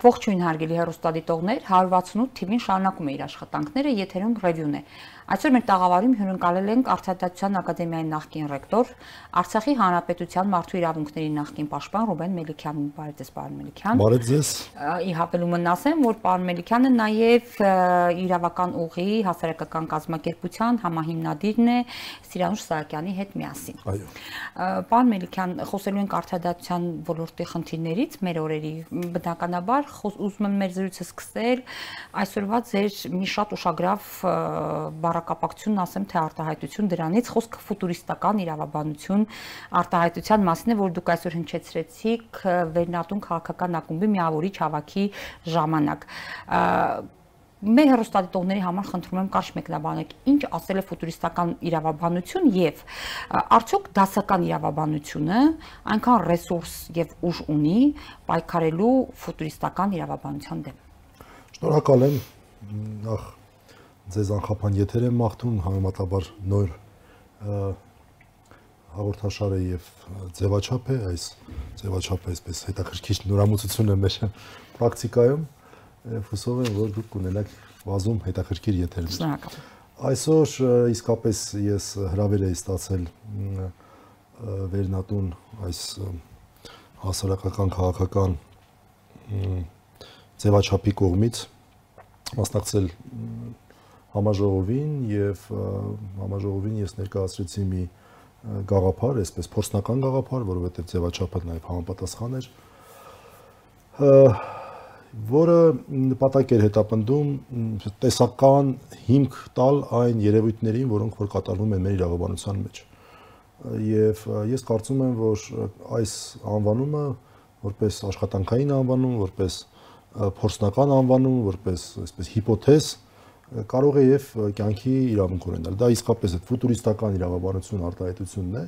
Ողջույն հարգելի հեռուստադիտողներ, 168 TV-ին շարունակում է իր աշխատանքները, եթերում ռևյուն է։ Այսօր մեր տաղավարում հյուրընկալել ենք Արտադրության ակադեմիայի նախկին ռեկտոր, Արցախի Հանրապետության մարդու իրավունքների նախկին պաշտպան Ռուբեն Մելիքյանին, բարև ձեզ, պարոն Մելիքյան։ Բարև ձեզ։ Ի հապելումն ասեմ, որ պարոն Մելիքյանը նաև իրավական ուղի հասարակական կազմակերպության համահիմնադիրն է Սիրանուշ Սահակյանի հետ միասին։ Այո։ Պարոն Մելիքյան, խոսելու ենք արտադրության ոլորտի խնդիրներից մեր օրերի բնականաբար ուզում եմ մեր զրույցը սկսել այսօրվա ձեր մի շատ ուշագրավ բառակապակցությունն ասեմ թե արտահայտություն դրանից խոսքը ֆուտուրիստական իրավաբանություն արտահայտության մասին է, որ դուք այսօր հնչեցրեցիք Վերնատուն քաղաքական ակումբի միավորիչ հավաքի ժամանակ մեր հերոստատիտողների համար խնդրում եմ կարճ մեկնաբանեք ինչ ասել է ֆուտուրիստական իրավաբանություն եւ արդյոք դասական իրավաբանությունը այնքան ռեսուրս եւ ուժ ունի պայքարելու ֆուտուրիստական իրավաբանության դեմ Շնորհակալ եմ նախ ձեզ անխափան եթեր եմ մաղթում համեմատաբար նոր հաղորդաշարը եւ ձևաչափ է այս ձևաչափը այսպես հետաքրքիր նորամուծություն է մեր պրակտիկայում հուսով եմ որ դուք կունենաք բազում հետաքրքիր եթերներ Շնորհակալ այսօր իսկապես ես հրավեր էի ստացել վերնատուն այս հասարակական քաղաքական ձևաչափի կողմից մասնակցել համաժողովին եւ համաժողովին ես ներկայացրեցի մի գաղափար, այսպես փորձնական գաղափար, որովհետեւ ձևաչափը նաեւ համապատասխան էր որը նպատակ էր հետապնդում տեսական հիմք տալ այն երևույթներին, որոնք որ կատարվում են մեր իրավաբանության մեջ։ Եվ ես կարծում եմ, որ այս անվանումը որպես աշխատանքային անվանում, որպես փորձնական անվանում, որպես այսպես հիպոթեզ, կարող է եւ կյանքի իրավունք ունենալ։ Դա իսկապես է ֆուտուրիստական իրավաբանություն արտահայտությունն է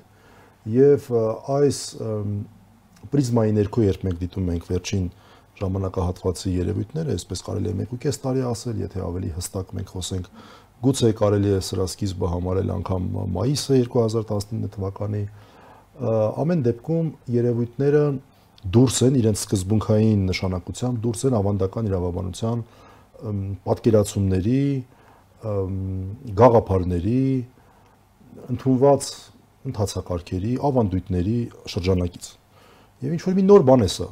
եւ այս պրիզմայի ներքո երբ մենք դիտում ենք վերջին ժամանակահատվածի երևույթները, այսպես կարելի է 1.5 տարի ասել, եթե ավելի հստակ մենք խոսենք, գուցե կարելի է սրա սկիզբը համարել անգամ մայիսը 2019 թվականի ամեն դեպքում երևույթները դուրս են իրենց սկզբունքային նշանակությամբ, դուրս են ավանդական իրավաբանության պատկերացումների, գաղափարների, ընդունված ընթացակարգերի, ավանդույթների շրջանակից։ Եվ ինչ որ մի նոր բան է սա։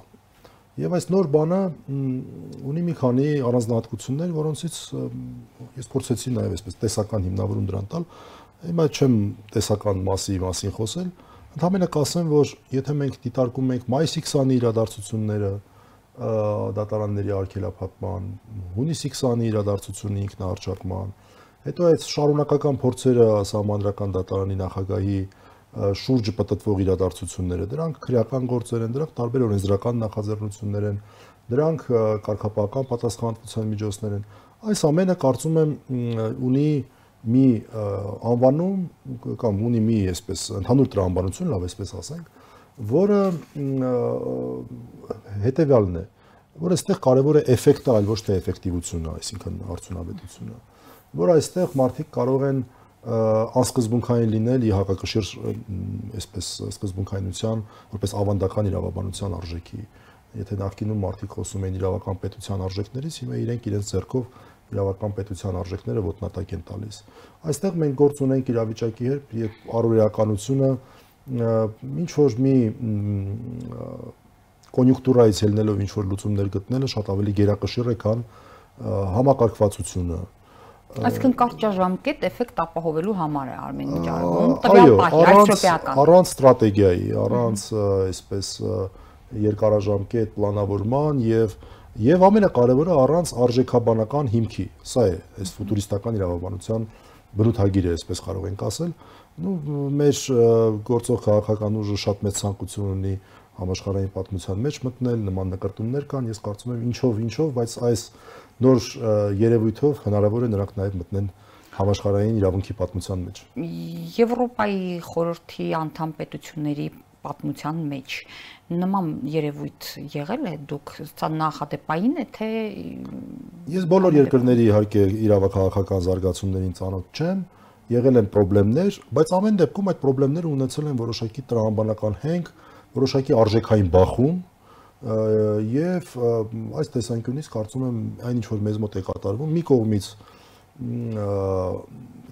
Եվ այս նոր բանը ունի մի քանի առանձնահատկություններ, որոնցից ես փորձեցի նաև այսպես տեսական հիմնավորում դրան տալ։ Հիմա չեմ տեսական մասի մասին խոսել, ընդհանրապես կասեմ, որ եթե մենք դիտարկում ենք մայիսի 20-ի իրադարձությունները, դատարանների արգելափակման, հունիսի 20-ի իրադարձությունի ինքնահարճակման, հետո այդ շարունակական փորձերը սահմանադրական դատարանի նախագահի շուրջը պատտվող իրադարձությունները, դրանք քրեական գործեր են, դրանք տարբեր օրենսդրական նախաձեռնություններ են, դրանք կարգապահական պատասխանատվության միջոցներ են։ Այս ամենը կարծում եմ ունի մի անվանում կամ ունի մի այսպես ընդհանուր տրամաբանություն, լավ այսպես ասենք, որը հետեւյալն է, որ այստեղ կարևոր է էֆեկտը, այլ ոչ թե էֆեկտիվությունը, այսինքն արդյունավետությունը, որ այստեղ մարդիկ կարող են անսկզբունքային լինել ի հակակշիռ այսպես սկզբունքայնության, որպես ավանդական իրավաբանության արժեքի։ Եթե նախկինում մարդիկ խոսում էին իրավական պետության արժեքներից, հիմա իրենք իրենց ձեռքով իրավական պետության արժեքները ոտնատակ են տալիս։ Այստեղ մենք գործ ունենք իրավիճակի հետ, եւ առօրեականությունը ինչ որ մի կոնյունկտուրայից ելնելով ինչ որ լուծումներ գտնելը շատ ավելի գերակշիռ է, քան համակարգվածությունը։ Այսինքն կարճաժամկետ էֆեկտ ապահովելու համար է Արմեն Միջարվում, տվյալ պահի, այսօպեական։ Առանց ստրատեգիայի, առանց այսպես երկարաժամկետ պլանավորման եւ եւ ամենակարևորը առանց արժեքաբանական հիմքի։ Սա է այս ֆուտուրիստական իրավաբանության բնութագիրը, այսպես կարող ենք ասել նու մեր գործող քաղաքական ուժը շատ մեծ ցանկություն ունի համաշխարհային պատմության մեջ մտնել, նման նկարտումներ կան, ես կարծում եմ ինչով ինչով, բայց այս նոր երևույթով հնարավոր է նրանք նաև մտնեն համաշխարհային իրավունքի պատմության մեջ։ Եվրոպայի խորհրդի անդամ պետությունների պատմության մեջ նման երևույթ եղել է դուք սա նախադեպային է թե Ես բոլոր երկրների իհարկե իրավաքաղաքական զարգացումներին ծանոթ չեմ, եղել են խնդիրներ, բայց ամեն դեպքում այդ խնդիրները ունեցել են որոշակի տրամաբանական հենք, որոշակի արժեքային բախում եւ այս տեսանկյունից կարծում եմ այնինչ որ մեզ մոտ է կատարվում մի կողմից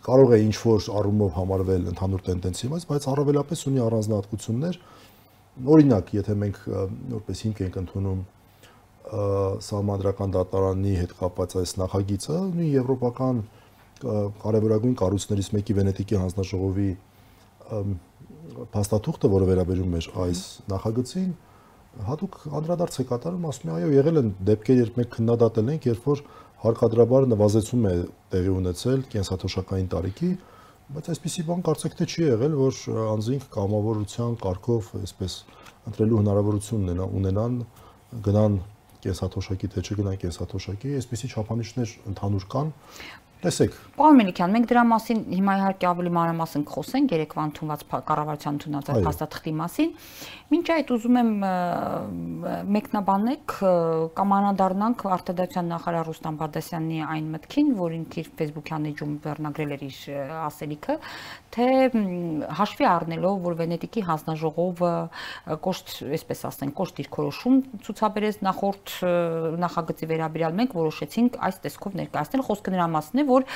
կարող է ինչ որ առումով համարվել ընդհանուր տենդենսի մաս, բայց առավելապես ունի առանձնահատկություններ։ Օրինակ, եթե մենք որպես հիմք ենք ընդունում սահմանադրական դատարանի հետ կապված այս նախագիծը, նույն եվրոպական կարևորագույն կառույցներից մեկի Վենետիկի հանձնաժողովի փաստաթուղթը, որը վերաբերում էր այս նախագծին, հատուկ անդրադարձ է կատարում, ասում է, այո, եղել են դեպքեր, երբ մենք քննադատել ենք, երբ որ հարկադրաբար նվազեցում է տեղի ունեցել կենսաթոշակային տարիքի, բայց այսպիսի բան կարծեք թե չի եղել, որ անձինք կամավորության կարգով այսպես ընտրելու հնարավորություն ունենան, գնան կենսաթոշակի թե չգնան կենսաթոշակի, այսպիսի չափանիշներ ընդհանուր կան, Տեսեք։ Պարոն Մելիքյան, մենք դրա մասին հիմա իհարկե ավելի մանրամասն կխոսենք երեկվա ընդունված կառավարության ընդունած փաստաթղթի մասին։ Մինչ այդ ուզում եմ մեկնաբանեք կամ անադառնանք արտադրության նախարար Ռուստամ Բադասյանի այն մտքին, որ ինքը իր Facebook-յան էջում վերնագրել էր իր ասելիքը, թե հաշվի առնելով, որ Վենետիկի հանձնաժողովը կոշտ, այսպես ասենք, կոշտ դիրքորոշում ցուցաբերեց նախորդ նախագծի վերաբերյալ մենք որոշեցինք այս տեսքով ներկայացնել խոսքը նրա մասն է, որ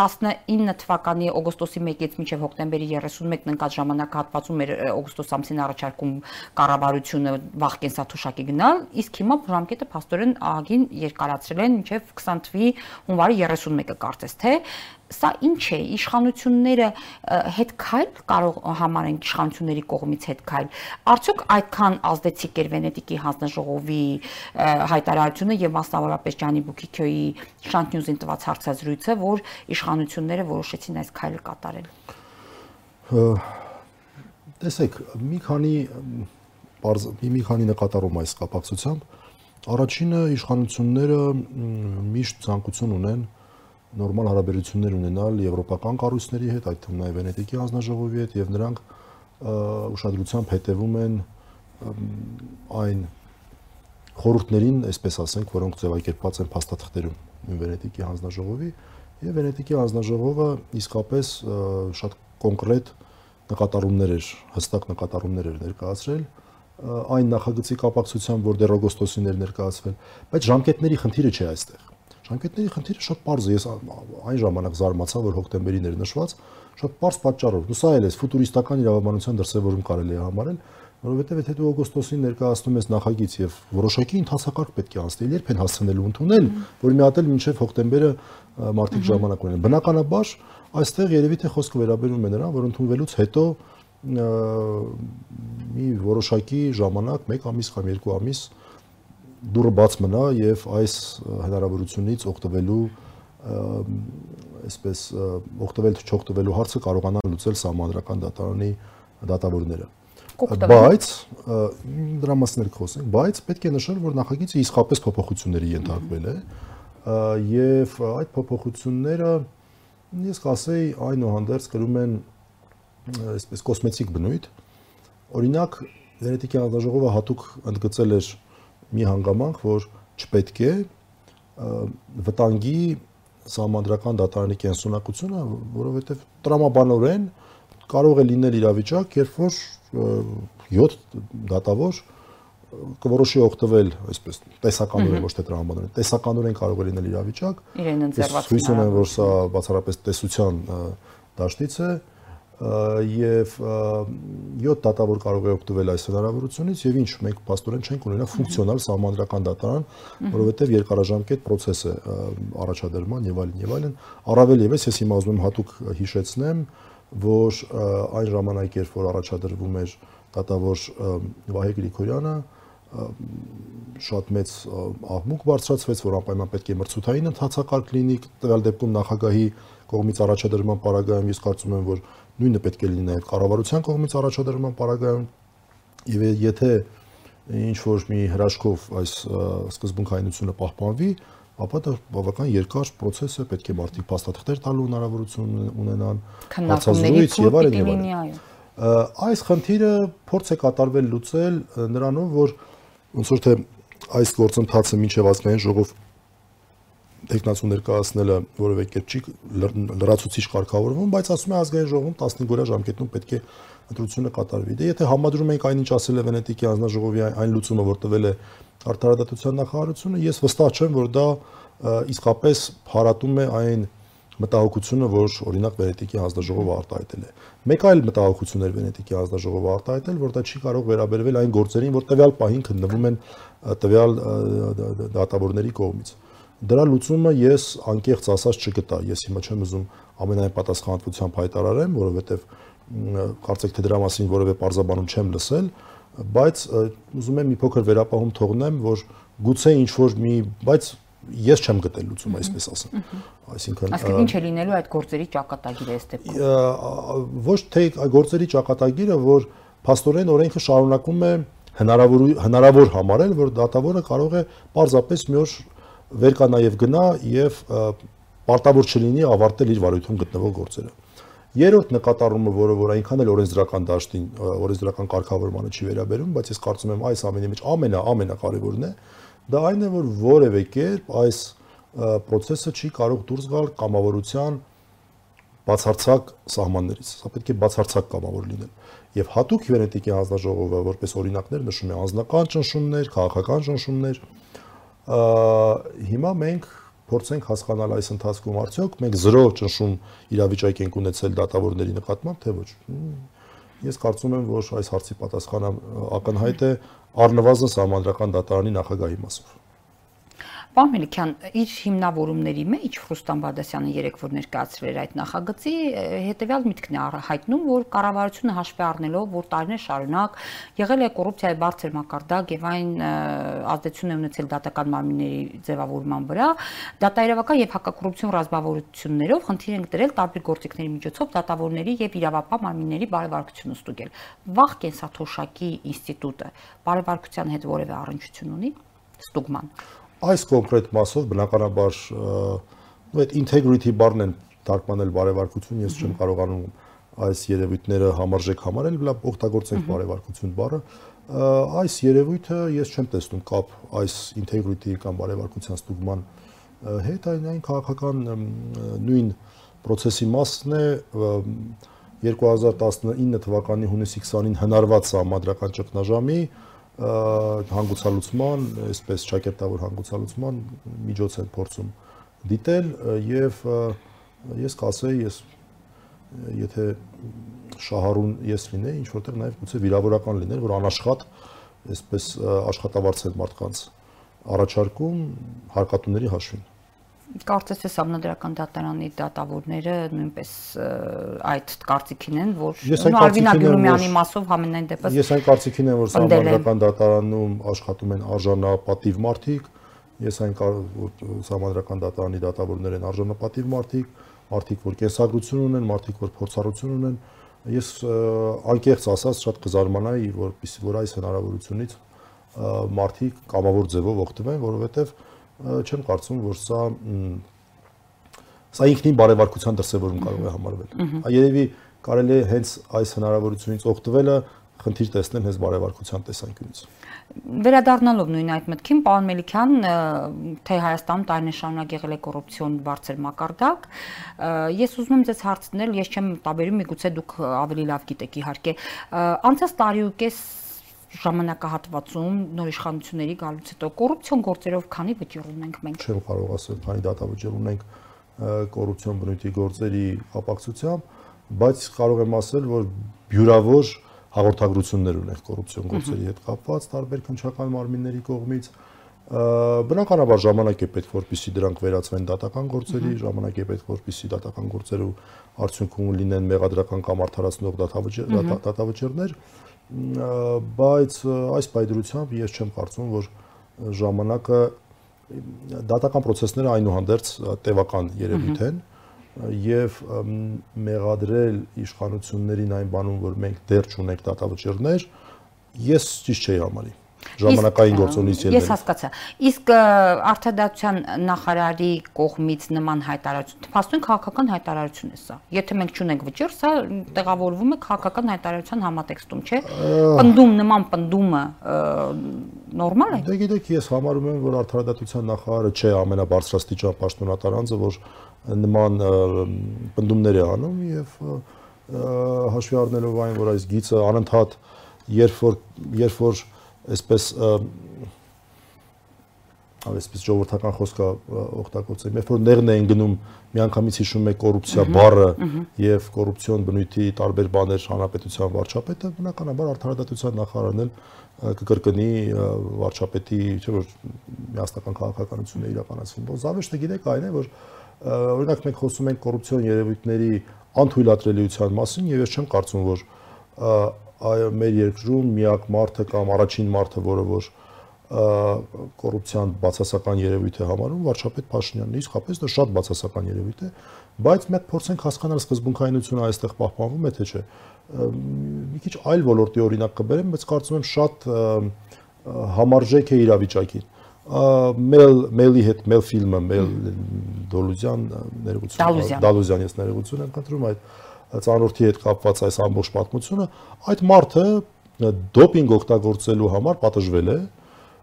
19 թվականի օգոստոսի 1-ից մինչև հոկտեմբերի 31-ն ընկած ժամանակահատվածում էր օգոստոս ամսին առաջարկում կառավարությունը վաղ կենսաթոշակի գնալ, իսկ հիմա ժամկետը փաստորեն ահագին երկարացրել են մինչև 20 թվականի հունվարի 31-ը կարծես թե սա ինչ է իշխանությունները հետ քայլ կարող համարեն իշխանությունների կողմից հետ քայլ արդյոք այդքան ազդեցիկ էր վենետիկի հանձնաժողովի հայտարարությունը եւ մասնավորապես Ջանի Բուկիկյոյի Շանտ Նյուզին տված հարցազրույցը որ իշխանությունները որոշեցին այս քայլը կատարել տեսեք մի քանի մի քանի նկատառում այս կապակցությամբ առաջինը իշխանությունները միշտ ցանկություն ունեն նորմալ հարաբերություններ ունենալ եվրոպական կառույցների հետ, այդ թվում նաև Վենետիկի հանձնաժողովի հետ եւ նրանք ուշադրությամբ հետևում են այն խորհուրդներին, այսպես ասենք, որոնք ձևակերպված են փաստաթղթերում Վենետիկի հանձնաժողովի եւ Վենետիկի հանձնաժողովը իսկապես շատ կոնկրետ նկատառումներ էր, հստակ նկատառումներ էր ներկայացրել այն նախագծի կապակցությամբ, որ դեռ օգոստոսին էր ներկայացվել, բայց ժամկետների խնդիրը չէ այստեղ Ժամկետների խնդիրը շատ པարզ է։ Ես այն ժամանակ զարմացա, որ հոկտեմբերին էր նշված, շատ པարզ պատճառով։ Սա էլ է ֆուտուրիստական իրավաբանության դրսևորում կարելի է համարել, որովհետև եթե դու օգոստոսին ներկայացնում ես նախագիծ եւ որոշակի ընթացակարգ պետք է անցնել, երբ են հասցնելու ընդունել, որ մի հատ էլ մինչև հոկտեմբերը մարտիկ ժամանակ ունեն։ Բնականաբար այստեղ երևի թե խոսքը վերաբերում է նրան, որ ընդունվելուց հետո մի որոշակի ժամանակ, 1 ամիս կամ 2 ամիս դուրը բաց մնա եւ այս հնարավորությունից օգտվելու այսպես օգտվել թե չօգտվելու հարցը կարողանան լուծել սահմանադրական դատարանի դատավորները բայց դրա մասին խոսենք բայց պետք է նշել որ նախագիծը իսկապես փոփոխությունների ենթարկվել է եւ այդ փոփոխությունները ես կասեի այնուհանդերձ կրում են այսպես կոսմետիկ բնույթ օրինակ Վենետիկի հանձնաժողովը հատուկ ընդգծել էր մի հանգամանք, որ չպետք է վտանգի համանդրական դատարանի կենսունակությունը, որովհետև տրամաբանորեն կարող է լինել իրավիճակ, երբ որ 7 դատավոր կորոշի օգտվել, այսպես տեսականորեն ոչ թե տրամաբանորեն, տեսականորեն կարող է լինել իրավիճակ։ Իրեն ընձեռված։ Հույս ունեմ, որ սա բացառապես տեսության դաշտից է, եւ 7 դատավոր կարող է օգտվել այս հնարավորությունից եւ ինչ մենք աստորեն չենք ունենա ֆունկցիոնալ սահմանադրական դատարան, որովհետեւ երկարաժամկետ process է առաջադրման եւ այլն եւ այլն։ Առավել եւս ես հիմա ուզում եմ հատուկ հիշեցնեմ, որ այն ժամանակ երբ որ առաջադրվում էր դատավոր Վահե Գրիգորյանը շատ մեծ աղմուկ բարձրացվեց, որ անպայման պետք է մրցութային ընթացակարգ լինի, տվյալ դեպքում նախագահի կողմից առաջադրման պարագայում ես կարծում եմ, որ նույնը պետք է լինի նաև կառավարության կողմից առաջադրման պարագայում եւ եթե ինչ որ մի հրաշքով այս սկզբունքայնությունը պահպանվի, ապա դա բավական երկար process է, պետք է մարդիկ փաստաթղթեր տալու հնարավորություն ունենան, հարցազրույց եւ այլն եւ այլն։ Այս խնդիրը փորձ է կատարվել լուծել նրանով, որ ոնց որ թե այս գործընթացը մինչև ազգային ժողով տեխնացու ներկայացնելը որևէ կերպ չի լրացուցիչ կարգավորվում, բայց ասում է ազգային ժողովում 15 օրյա ժամկետում պետք է ընտրությունը կատարվի։ Դե եթե համադրում ենք այնինչ ասել է Վենետիկի հանձնաժողովի այն լուծումը, որ տվել է արտարադատության նախարարությունը, ես վստահ չեմ, որ դա իսկապես փարատում է այն մտահոգությունը, որ օրինակ Վենետիկի հանձնաժողովը արտահայտել է։ Մեկ այլ մտահոգություն էր Վենետիկի հանձնաժողովը արտահայտել, որ դա չի կարող վերաբերվել այն գործերին, որ տվյալ պահին քննվում են տվյալ դատավորների կողմից։ Դրա լուծումը ես անկեղծ ասած չգտա։ Ես հիմա չեմ ուզում ամենայն պատասխանատվությամբ հայտարարեմ, որովհետև կարծեք թե դրա մասին որևէ բարձաբանում չեմ լսել, բայց ուզում եմ մի փոքր վերապահում թողնեմ, որ գուցե ինչ որ մի, բայց ես չեմ գտել լուծում, այսպես ասեմ։ Այսինքն Այսինքն ինչ է լինելու այդ գործերի ճակատագիրը այս դեպքում։ Ոչ թե գործերի ճակատագիրը, որ փաստորեն օրենքը շարունակում է հնարավոր հնարավոր համարել, որ դատավորը կարող է պարզապես մի օր վեր կա նաև գնա եւ պարտավոր չլինի ավարտել իր վարույթում գտնվող գործերը։ Երրորդ նկատառումը, որը որ այնքան էլ օրենսդրական դաշտին, օրենսդրական կարգավորմանը չի վերաբերում, բայց ես կարծում եմ այս ամենի մեջ ամենա ամենակարևորն է, դա այն է, որ որևէ կերպ այս process-ը չի կարող դուրս գալ կամավորության բացարձակ սահմաններից։ Սա պետք է բացարձակ կամավոր լինել։ Եվ հատուկ Վենետիկի հանձնաժողովը որպես օրինակներ նշում է անձնական ճնշումներ, քաղաքական ճնշումներ։ Հիմա մենք փորձենք հասկանալ այս ընթացքում արդյոք մենք 0 ճնշում իրավիճակ ենք ունեցել դատավորների նկատմամբ, թե ոչ։ Ես կարծում եմ, որ այս հարցի պատասխանը ակնհայտ է առնվազն համանդրական դատարանի նախագահի մասով։ Պարոն Մելիքյան, իր հիմնավորումների մեջ Ռուստամ Բադասյանը երեք որ ներկայացրել էր այդ նախագծի, հետեւյալ միտքն է հայտնում, որ կառավարությունը հաշվի առնելով, որ տարիներ շարունակ եղել է կոռուպցիայի բարձր մակարդակ եւ այն ազդեցություն է ունեցել դատական մարմինների ձևավորման վրա, դատայրավական եւ հակակոռուպցիոն ռազմավարություններով խնդիր ենք դրել տարբեր գործիքների միջոցով դատավորների եւ իրավապահ մարմինների բարեվարկությունը ստուգել։ Վաղ կենսաթոշակի ինստիտուտը բարեվարկության հետ որևէ առնչություն ունի ստուգման այս կոնկրետ մասով բնականաբար ու այդ integrity բառն են թարգմանել բարևարկություն, ես չեմ կարողանում այս երևույթները համարժեք համարել, լավ օգտագործենք բարևարկություն բառը։ Այս երևույթը ես չեմ տեսնում կապ այս integrity կամ բարևարկության ստուգման հետ, այն այն քաղաքական նույն process-ի մասն է 2019 թվականի հունիսի 20-ին հնարված համադրական ճգնաժամի հանգուցալուծման, այսպես ճակերտավոր հանգուցալուծման միջոց են փորձում դիտել եւ ես կասեի, ես եթե շահառուն ես լինեի, ինչ որտեղ նաեւ գուցե վիրավորական լիներ, որ անաշխատ այսպես աշխատավարձել մարդկանց առաջարկում հարկատուների հաշվին կարծես թե համնադրական դատարանի դատավորները նույնպես այդ կարծիքին են, որ Արվինա Գյուլումյանի մասով ամենայն դեպս Ես այն կարծիքին եմ, որ համնադրական դատարանում աշխատում են արժանապատիվ մարդիկ, ես այն համնադրական դատարանի դատավորներ են արժանապատիվ մարդիկ, մարդիկ, որ կենսագրություն ունեն, մարդիկ, որ փորձառություն ունեն։ Ես անկեղծ ասած շատ կզարմանայի, որպեսզի որ այս հնարավորությունից մարդիկ կամավոր ձևով օգտվեն, որովհետև չեմ կարծում, որ սա սա ինքնին բարեվարկության դրսևորում կարող է համարվել։ Երևի կարելի է հենց այս հնարավորությունից օգտվելը խնդիր տեսնել հենց բարեվարկության տեսանկյունից։ Վերադառնալով նույն այդ մտքին, պարոն Մելիքյան, թե Հայաստանում տարիներ շարունակ եղել է կոռուպցիոն բարձր մակարդակ, ես ուզում եմ ձեզ հարցնել, ես չեմ տարբերում, միգուցե դուք ավելի լավ գիտեք իհարկե, անցած տարի ու կես ժամանակահատվածում նոր իշխանությունների գալուց հետո կոռուպցիոն գործերով քանի վճիռ ունենք մենք։ Չեմ կարող ասել, քանի դատավճիռ ունենք կոռուպցիոն բնույթի գործերի ապակցությամբ, բայց կարող եմ ասել, որ բյուրավոր հաղորդագրություններ ունենք կոռուպցիոն գործերի հետ կապված տարբեր քնչական մարմինների կողմից բնականաբար ժամանակ է պետք որպեսզի դրանք վերածվեն դատական գործերի, ժամանակ է պետք որպեսզի դատական գործերու արդյունքում լինեն մեղադրական կամ արդարացնող դատավճիռներ, բայց այս պայդրությամբ ես չեմ կարծում, որ ժամանակը դատական process-ները այնուհանդերձ տևական երևույթ են եւ մեղադրել իշխանություններին այն բանում, որ մենք դեռ չունենք դատավճիռներ, ես ճիշտ չէի համարի ժամանակային գործոնից ելնել։ Ես հասկացա։ Իսկ արտադատության նախարարի կողմից նման հայտարարություն, փաստորեն քաղաքական հայտարարություն է սա։ Եթե մենք չունենք վճիռ, սա տեղավորվում է քաղաքական հայտարարության համատեքստում, չէ՞։ Պնդում նման պնդումը նորմալ է։ Դե գիտեք, ես համարում եմ, որ արտադատության նախարարը չէ ամենաբարձրաստիճան պաշտոնատար անձը, որ նման պնդումներ է անում եւ հաշվի առնելով այն, որ այս գիծը անընդհատ երբ որ երբ որ այսպես այսպես ժողովրդական խոսքը օգտագործեմ, երբ որ ներն են գնում միանգամից հիշում եք կոռուպցիա բառը եւ կոռուպցիոն բնույթի տարբեր բաներ հանրապետության վարչապետը, բնականաբար արդարադատության նախարարն էլ կկրկնի վարչապետի, չէ՞ որ միասնական քաղաքականություն է իրականացվում։ Որ զավեշտը գիտեք այն է, որ օրինակ մենք խոսում ենք կոռուպցիոն երևույթների անթույլատրելիության մասին եւ ես չեմ կարծում, որ այո մեր երկրում միակ մարդը կամ առաջին մարդը, որը որ կոռուպցիան բացասական երևույթ է համարում վարչապետ Փաշինյանն է, իսկապես դա շատ բացասական երևույթ է, բայց մենք փորձենք հասկանալ սկզբունքայինությունը այստեղ պահպանվում է թե չէ։ Մի քիչ այլ ոլորտի օրինակ կբերեմ, բայց կարծում եմ շատ համարժեք է իրավիճակին մել մելի հետ մել ֆիլմը մել դոլուզյան ներողություն դալուզյան ես ներողություն եմ խնդրում այդ ծանորդի հետ կապված այս ամբողջ պատմությունը այդ մարդը դոպինգ օգտագործելու համար պատժվել է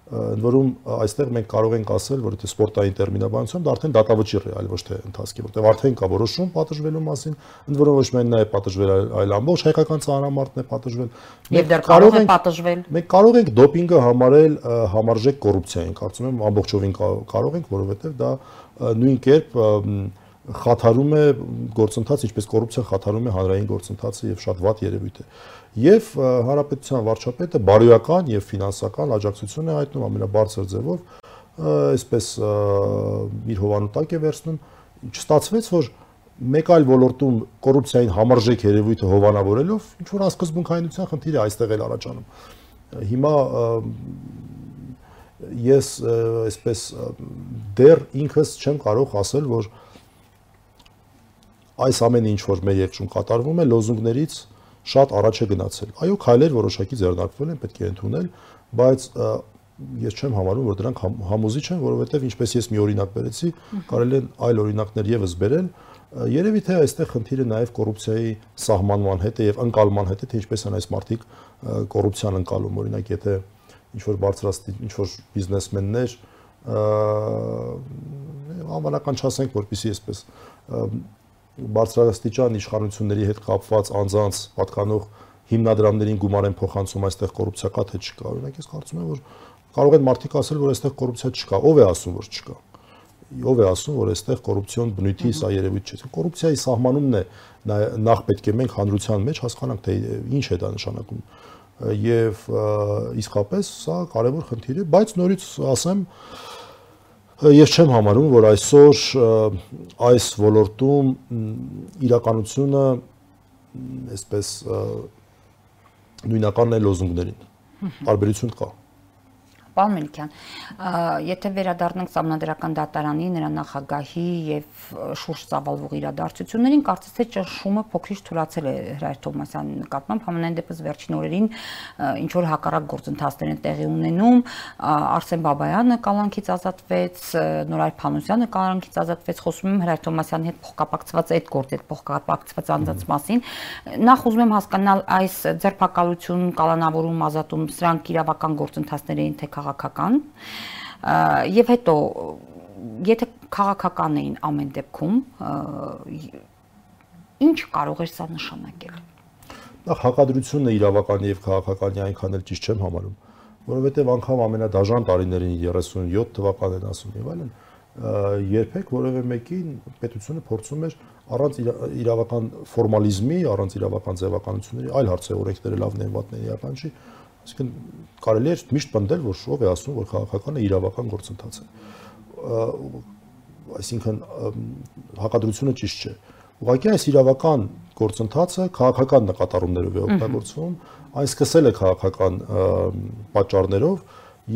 ընդ որում այստեղ մենք կարող ենք ասել, որ եթե սպորտային տերմինաբանությամբ դա արդեն դատավճիռ է, այլ ոչ թե ընթացքի, որտեղ արդեն կա որոշում պատժվելու մասին, ընդ որում ոչ միայն նա է պատժվել, այլ ամբողջ հայկական ծանրամարտն է պատժվել։ Մենք կարող ենք պատժվել։ Մենք կարող ենք դոպինգը համարել համարժեք կոռուպցիային, կարծում եմ ամբողջովին կարող ենք, որովհետև դա նույն կերպ խաթարում է գործընթաց, ինչպես կոռուպցիան խաթարում է հանրային գործընթացը եւ շատ վատ երևույթ է եւ հանրապետության վարչապետը բարոյական եւ ֆինանսական աջակցություն է հայտնում ամենաբարձր ձևով այսպես իր հովանու տակ է վերցնում չստացվեց որ մեկ այլ ոլորտում կոռուպցիային համարժեք երևույթը հովանավորելով ինչ որ ասկզբունքայնության խնդիր է այստեղ էլ առաջանում հիմա ես այսպես դեռ ինքս չեմ կարող ասել որ այս ամենը ինչ որ մեր երկրում կատարվում է լոզունգներից շատ առաջ է գնացել։ Այո, քայլեր որոշակի ձեռնարկվել են, պետք է ընդունել, բայց ես չեմ համարում, որ դրանք համոզիչ են, որովհետև ինչպես ես մի օրինակ բերեցի, կարելի է այլ օրինակներ եւս բերել։ Երևի թե այստեղ խնդիրը նաև կոռուպցիայի սահմանման հետ է եւ ընկալման հետ է, թե ինչպես են այս մարդիկ կոռուպցիան ընկալում, օրինակ, եթե ինչ որ բարձրացնի, ինչ որ բիզնեսմեններ անվանական չասենք, որպեսի այսպես բարձրաստիճան իշխանությունների հետ կապված անձանց պատկանող հիմնադրամներին գումար են փոխանցում այստեղ կոռուպցիա կա թե չկա։ Օրինակ ես կարծում եմ որ կարող են մարդիկ ասել որ այստեղ կոռուպցիա չկա։ Ո՞վ է ասում որ չկա։ Ո՞վ է ասում որ այստեղ կոռուպցիոն բնույթի սա երևույթ չէ։ Կոռուպցիայի սահմանումն է նախ պետք է մենք հանրության մեջ հասկանանք թե ինչ է դա նշանակում եւ իսկապես սա կարևոր խնդիր է, բայց նորից ասեմ, Ես չեմ համարում, որ այսօր այս ոլորտում իրականությունը այսպես նույնականն է լոզունգներին։ Տարբերություն կա։ Պարոն Մելիքյան, եթե վերադառնանք համանդրական դատարանի նրա նախագահի եւ շուրջ ծավալվող իրադարձություններին, կարծես թե ճնշումը փոքրիշ թուլացել է Հրայր Թոմասյանի նկատմամբ, համենայն դեպս վերջին օրերին ինչ որ հակառակ գործընթացներ են տեղի ունենում, Արսեն Բաբայանը կալանքից ազատվեց, Նորայր Փանոսյանը կալանքից ազատվեց, խոսում եմ Հրայր Թոմասյանի հետ փոխկապակցված այդ գործի հետ փոխկապակցված անձանց մասին։ Նախ ուզում եմ հասկանալ այս ձերբակալություն, կալանավորում, ազատում, սրանք իրավական գործընթացներ էին թե քաղաքական եւ հետո եթե քաղաքական էին ամեն դեպքում ինչ կարող էր սա նշանակել Նախ հակադրությունը իրավականի եւ քաղաքականի այնքան էլ ճիշտ չեմ համարում, որովհետեւ անգամ ամենադաժան տարիներին 37 թվականն ասում եւ այլն երբեք որևէ մեկին պետությունը փորձում էր առանց իրավական ֆորմալիզմի, առանց իրավական ձևականությունների այլ հարցեր օրենքները լավն են, վատն են, իրական չի, Այսինքն կարելի է միշտ պնդել, որ ով է ասում, որ քաղաքականը իրավական գործընթաց է։ Այսինքն հակադրությունը ճիշտ չէ։ Ուղղակի այս իրավական գործընթացը քաղաքական նկատառումներով է օգտագործվում, այն սկսել է քաղաքական պատճառներով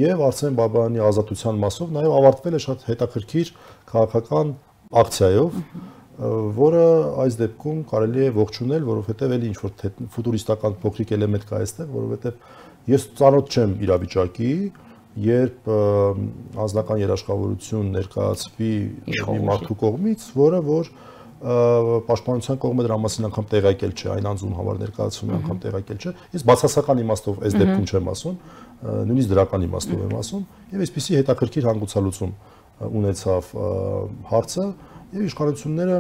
եւ Արսեն Բաբայանի ազատության մասով նաեւ ավարտվել է շատ հետաքրքիր քաղաքական ակցիայով, որը այս դեպքում կարելի է ողջունել, որովհետեւ էլի ինչ որ ֆուտուրիստական փոքրիկ էլեմենտ կա այստեղ, որովհետեւ Ես ծանոթ չեմ իրավիճակի, երբ անձնական երաշխավորություն ներկայացվի մի մարդու կողմից, որը որ պաշտպանության կողմը դրա մասին անգամ տեղյակել չէ, այն անձուն համար ներկայացվում է անգամ տեղյակել չէ։ Ես բացասական իմաստով այս դեպքում չեմ ասում, նույնիսկ դրական իմաստով եմ ասում, եւ այսպիսի հետաքրքիր հանգուցալուծում ունեցավ հարցը եւ իշխանությունները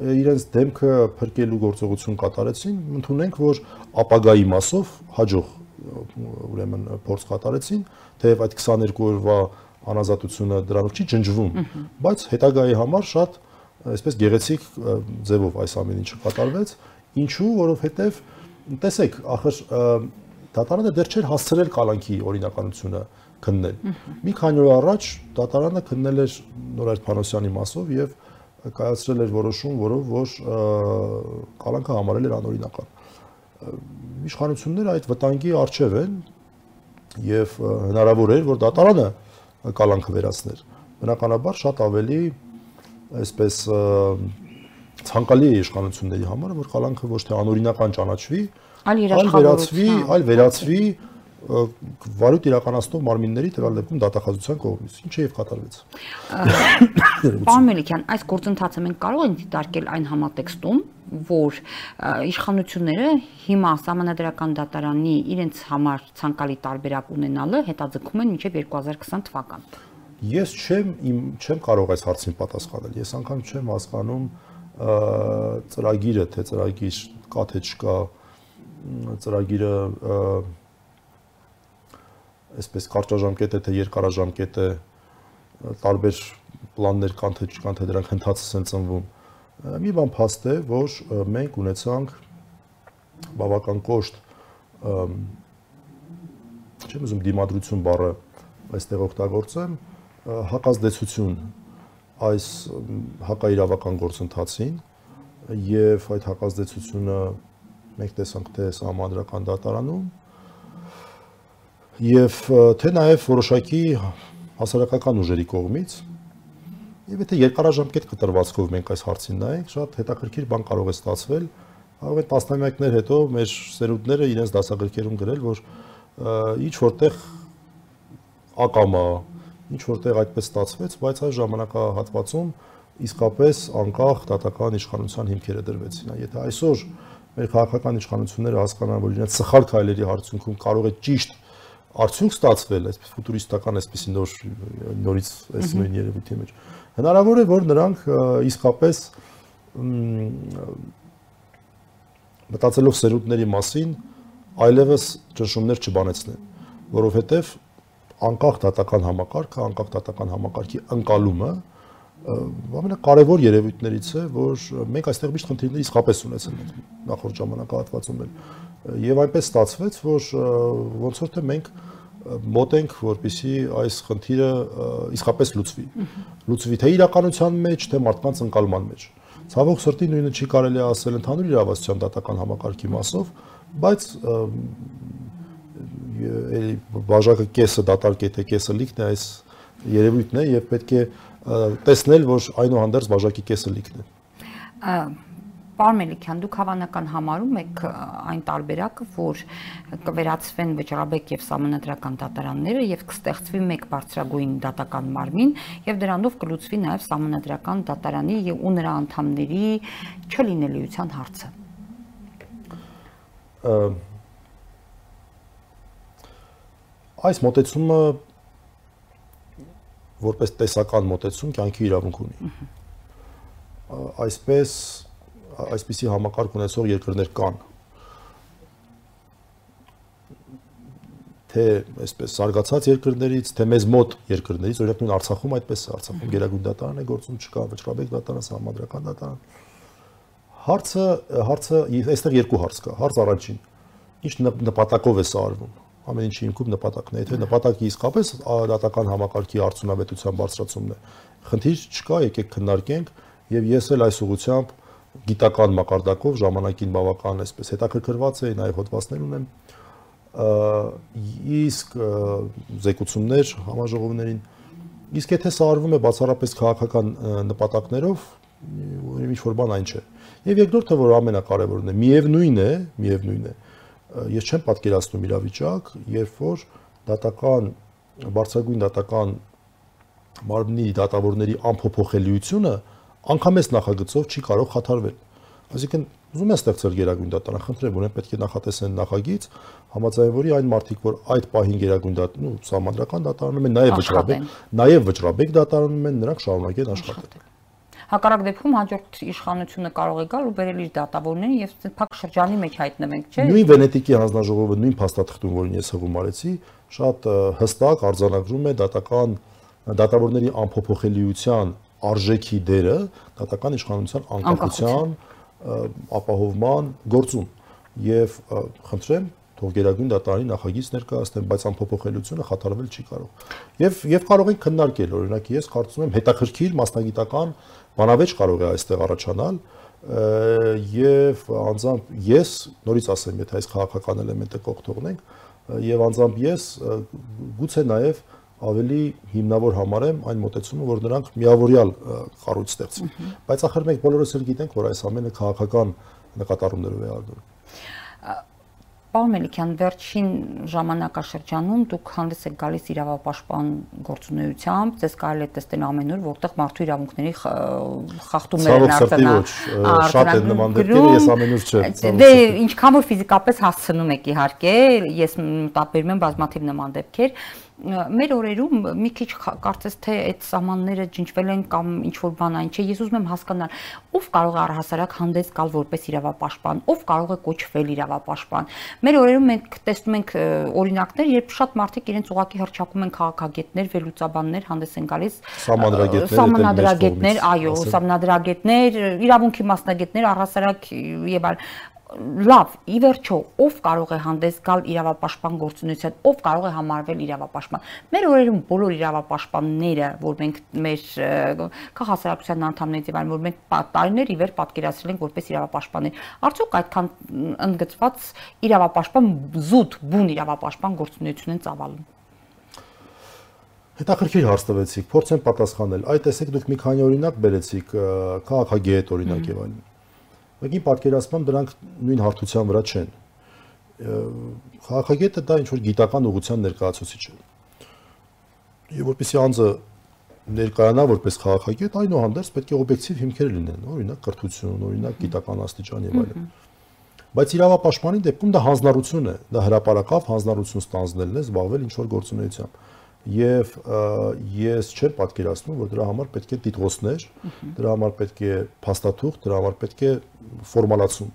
իրենց դեմքը փրկելու գործողություն կատարեցին, ընդունենք, որ ապագայի մասով հաջող ուրեմն փորձ կատարեցին, թեև այդ 22 օրվա անազատությունը դրանով չի ջնջվում, բայց հետագայի համար շատ այսպես գեղեցիկ ձևով այս ամեն ինչը կատարվեց, ինչու, որովհետև տեսեք, ախր դատարանը դեռ չէր հասցրել կալանքի օրինականությունը քննել։ Մի քանի օր առաջ դատարանը քննել էր Նորայր Փանոսյանի մասով եւ կայացրել էր որոշում, որով որ կալանքը համարել էր անօրինական։ Իշխանությունները այդ վտանգի արժև են եւ հնարավոր էր, որ դատարանը կալանքը վերացներ։ Բնականաբար շատ ավելի այսպես ցանկալի է իշխանությունների համար, որ կալանքը ոչ թե անօրինական ճանաչվի, այլ երաշխավորվի, այլ վերացվի վարույթ իրականացնող մարմինների տվյալ դեպքում դատախազության կողմից, ինչը եւ կատարվեց։ Պարոն Մելիքյան, այս գործընթացը մենք կարող ենք դիտարկել այն համատեքստում, որ իշխանությունները հիմա համանadrական դատարանի իրենց համար ցանկալի տարբերակ ունենալը հետաձգում են մինչև 2020 թվական։ Ես չեմ չեմ կարող այս հարցին պատասխանել։ Ես անգամ չեմ հասկանում ծրագիրը, թե ծրագիր կա թե չկա, ծրագիրը այսպես կարճաժամկետ է թե երկարաժամկետ է տարբեր պլաններ կան թե չկան թե դրանք հնդածս են ծնվում մի բան փաստ է որ մենք ունեցանք բավական կոշտ չեմ ուզում դիմադրություն բառը այստեղ օգտագործեմ հակազդեցություն այս հակաիրավական գործընթացին եւ այդ հակազդեցությունը մենք տեսանք թե համանդրական դատարանում եւ թե նաեւ որոշակի հասարակական ուժերի կողմից եւ եթե երկարաժամկետ կտրվածքով մենք այս հարցին նայենք, շատ հետաքրքիր բան կարող է ստացվել, է տասնամյակներ հետո մեր սերունդները իրենց դասագրքերում գրել, որ ինչ որտեղ ակամա, ինչ որտեղ այդպես ստացվեց, բայց այս ժամանակահատվածում իսկապես անկախ դատական իշխանության հիմքերը դրվեցին։ Եթե այսօր մեր քաղաքական իշխանությունները հասկանան, որ իրենց սխալ քայլերի արդյունքում կարող է ճիշտ արդյունք ստացվել այսպես ֆուտուրիստական այսպեսի նոր նորից այս նույն երևույթի մեջ հնարավոր է որ նրանք իսկապես մտածելով սերունդների մասին այլևս ճնշումներ չբանեցնեն որովհետև անկախ դատական համակարգը անկախ դատական համակարգի ընկալումը ամենակարևոր երևույթներից է որ մենք այստեղ միշտ խնդիրներ իսկապես ունեցել ենք նախորդ ժամանակահատվածում էլ Եվ այնպես ստացվեց, որ ոնց որ թե մենք մոտենք, որպիսի այս խնդիրը իսկապես լուծվի։ Լուծվի թե իրականության մեջ, թե մարդկանց ընկալման մեջ։ Ցավոք սրտի նույնը չի կարելի ասել ընդհանուր իրավասության դատական համակարգի մասով, բայց էլի բաժակը կեսը դատարկե թե կեսը լիքն է այս երևույթն է եւ պետք է տեսնել, որ այնուհանդերձ բաժակի կեսը լիքն է Պարոն Մելիքյան, դուք հավանական համարում եք այն տարբերակը, որ կվերացվեն Վճռաբեկ եւ Սահմանադրական դատարանները եւ կստեղծվի մեկ բարձրագույն դատական մարմին եւ դրանով կլուծվի նաեւ Սահմանադրական դատարանի ու նրա անդամների չլինելիության հարցը։ Այս մոտեցումը որպես տեսական մոտեցում կյանքի իրավունք ունի։ Այսպես այսպիսի համակարգ ունեցող երկրներ կան թե այսպես զարգացած երկրներից, թե մեզ մոտ երկրներից, օրինակ նույն Արցախում այդպես է, Արցախում Գերագույն դատարան է գործում, չկա Վճռաբեկ դատարան, Սահմանադրական դատարան։ Հարցը, հարցը այստեղ երկու հարց կա։ Հարց առաջին. ինչ նպատակով է սա արվում։ Ամեն ինչի հիմքում նպատակն է։ Եթե նպատակը իսկապես դատական համակարգի արդյունավետության բարձրացումն է, խնդիր չկա, եկեք քննարկենք եւ ես էլ այս ուղությամբ գիտական մակարդակով ժամանակին բավական այսպես հետաքրքրված էի, նաև հոդվածներ ունեմ իսկ զեկուցումներ համաժողովներին իսկ եթե սա արվում է բացառապես քաղաքական նպատակներով ինչ որ բան այն չէ եւ երկրորդը որ ամենակարևորն է միևնույն է միևնույն է ես չեմ պատկերացնում իրավիճակ երբ որ դատական բարձրագույն դատական մարմնի դատավորների անփոփոխելիությունը անգամ այս նախագծով չի կարող խաթարվել։ Այսինքն ուզում են ստեղծել գերագույն դատարան, խնդրեմ, որ պետք է նախատեսեն նախագիծ, համաձայն որի այն մարդիկ, որ այդ պահին գերագույն դատարան, ու սահմանադրական դատարանում են, նաև վճռաբեկ, նաև վճռաբեկ դատարանում են, նրանք շարունակեն աշխատել։ Հակառակ դեպքում հաջորդ իշխանությունը կարող է գալ ու բերել իր դատավորներին եւ փակ շրջանի մեջ հայտնվենք, չէ՞։ Նույն Վենետիկի հանձնաժողովը նույն փաստաթղթում, որին ես հղում արեցի, շատ հստակ արձանագրում է դատական դատավորների անփոփոխելիության արժեքի դերը դատական իշխանության անկախության ապահովման գործում եւ խնդրեմ թող Գերագույն դատարանի նախագիծ ներկայացնեն, բայց անփոփոխելիությունը խաթարվել չի կարող։ Եվ եւ կարող ենք քննարկել, օրինակ ես կարծում եմ հետաքրքիր մասնագիտական բանավեճ կարող է այստեղ առաջանալ եւ անձամբ ես նորից ասեմ, եթե այս քաղաքական էլեմենտը կողք թողնենք եւ անձամբ ես գուցե նաեւ ավելի հիմնավոր համարեմ այն մոտեցումը, որ նրանք միավորյալ կառույց ստեղծեն։ Բայց ախր մենք բոլորս էլ գիտենք, որ այս ամենը քաղաքական նկատառումներով է արգելվում։ Պարոն Մելիքյան, վերջին ժամանակաշրջանում դուք հանդես եք գալիս իրավապաշտպան գործունեությամբ, ձեզ կարելի է տեսնել ամենուր, որտեղ մարդու իրավունքների խախտումներ են արձանագրվում։ Շատ են նման դեպքերը, ես ամենուր չեմ։ Դե ինչքան որ ֆիզիկապես հասցնում եք իհարկե, ես մտաբերում եմ բազմաթիվ նման դեպքեր, մեր օրերում մի քիչ կարծես թե այդ սահմանները ջնջվել են կամ ինչ որ բան այն չէ ես ուզում եմ հասկանալ ով կարող է առհասարակ հանդես գալ որպես իրավապաշտպան ով կարող է կոչվել իրավապաշտպան մեր օրերում մենք տեսնում ենք օրինակներ երբ շատ մարդիկ իրենց ուղակի հրճակում են քաղաքագետներ վերլուծաբաններ հանդես են գալիս սահմանադրագետներ այո սահմանադրագետներ իրավունքի մասնագետներ առհասարակ եւ այլ լավ, ի վերջո, ով կարող է հանդես գալ իրավապաշտպան գործունեության, ով կարող է համարվել իրավապաշտպան։ Մեր օրերում բոլոր իրավապաշտպանները, որ մենք մեր քաղաքասարակության անդամներից եւ այլն, որ մենք տարիներ ի վեր պատկերացրել ենք որպես իրավապաշտպաններ, արդյոք այդքան ընդգծված իրավապաշտպան զուտ բուն իրավապաշտպան գործունեություն են ծավալում։ Հետաքրքիր հարց տվեցիք, փորձեմ պատասխանել։ Այդ տեսեք դուք մի քանի օրինակ բերեցիք, քաղաքագետ օրինակ եւ այլն Մեկին պատկերացմամբ դրանք նույն հարթության վրա չեն։ Խաղաղագետը դա ինչ որ գիտական ուղղության ներկայացուցիչ է։ Եվ որպեսի անձը ներկայանա որպես խաղաղագետ, այնուհանդերձ պետք է օբյեկտիվ հիմքեր լինեն, օրինակ կրթություն, օրինակ գիտական աստիճան եւ այլն։ Բայց իրավապաշտպանի դեպքում դա հանձնառություն է, դա հրաապարակավ հանձնառություն ստանձնելն է, զբաղվել ինչ որ գործունեությամբ եւ ես չեմ պատկերացնում, որ դրա համար պետք է դիտողներ, դրա համար պետք է փաստաթուղթ, դրա համար պետք է ֆորմալացում։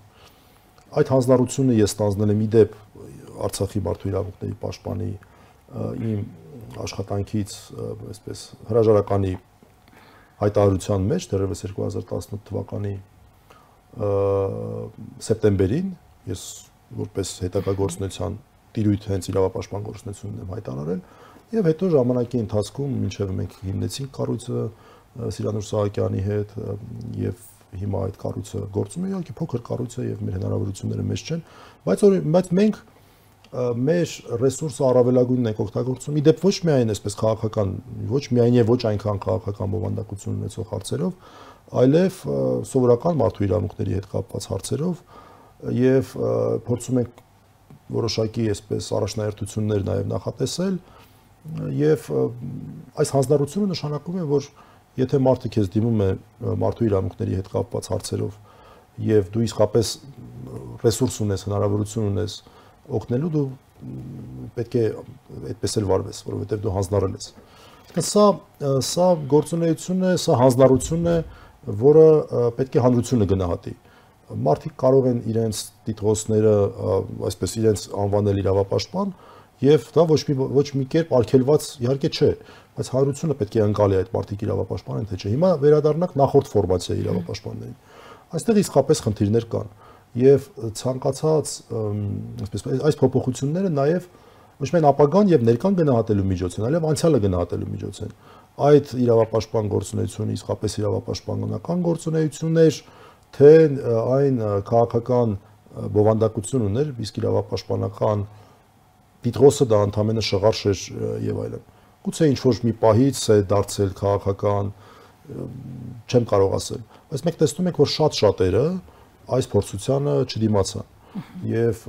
Այդ հանձնառությունը ես ստանձնել եմ իդեպ Արցախի մարդու իրավունքների պաշտպանի իմ աշխատանքից, այսպես հրաժարականի հայտարարության մեջ դեռևս 2018 թվականի սեպտեմբերին ես որպես հետագա գործունեության տիրույթ հենց իրավապաշտպան գործունեությունն եմ հայտարարել Եվ հետո ժամանակի ընթացքում մինչև մենք հիմնեցինք կառույցը Սիրանուր Սահակյանի հետ եւ հիմա այդ կառույցը գործում է, իհարկե փոքր կառույց է եւ մեր հնարավորությունները մեծ չեն, բայց բայց մենք մեր ռեսուրսը առավելագույնն ենք օգտագործում։ Իդեպ ոչ միայն այսպես քաղաքական, ոչ միայն եւ ոչ այնքան քաղաքական բովանդակություն ունեցող հարցերով, այլև սովորական մարդու իրավունքների հետ կապված հարցերով եւ փորձում ենք որոշակի այսպես առաջնահերթություններ նաեւ նախատեսել, եւ այս հանձնառությունը նշանակում է, որ եթե մարդը քեզ դիմում է մարդու իրավունքների հետ կապված հարցերով եւ դու իսկապես ռեսուրս ունես, հնարավորություն ունես օգնելու, դու պետք է այդպես էլ վարվես, որովհետեւ դու հանձնառել ես։ Սա սա գործունեություն է, սա հանձնառություն է, որը պետք է հանրությունը գնահատի մարդիկ կարող են իրենց դիտողները, այսպես իրենց անվանել իրավապաշտպան, եւ դա ոչ մի ոչ մի կերպ արգելված իհարկե չէ, բայց հանրությունը պետք է անցալի այդ մարդիկ իրավապաշտպանեն թե չէ։ Հիմա վերադառնանք նախորդ ֆորմացիայի իրավապաշտպաններին։ Այստեղ իսկապես խնդիրներ կան եւ ցանկացած այսպես այս փոփոխությունները նաեւ ոչ միայն ապագան եւ ներկան գնահատելու միջոց են, այլև անցյալը գնահատելու միջոց են։ Այդ իրավապաշտպան գործունեությունը իսկապես իրավապաշտպանական գործունեություններ, թե այն քաղաքական բովանդակություն ուներ, իսկ իրավապաշտպանական Տիտրոսը դա ընդամենը շղարշ էր եւ այլն։ Գուցե ինչ որ մի պահից է դարձել քաղաքական չեմ կարող ասել, բայց մենք տեսնում ենք, որ շատ շատերը այս փորձությանը չդիմացան եւ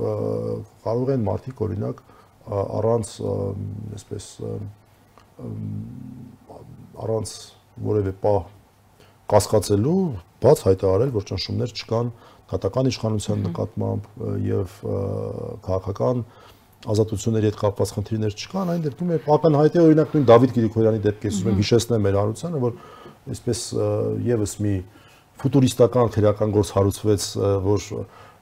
կարող են մարդիկ օրինակ առանց այսպես առանց որևէ պահ կասկածելու բաց հայտարարել, որ ճնշումներ չկան դատական իշխանության նկատմամբ եւ քաղաքական ազատությունների հետ կապված խնդիրներ չկան, այն դեպքում է ակնհայտ է օրինակ նույն Դավիթ Գրիգորյանի դեպքից ուզում եմ հիշեցնել մեր հանրությանը, որ այսպես եւս մի ֆուտուրիստական քրեական գործ հարուցվեց, որ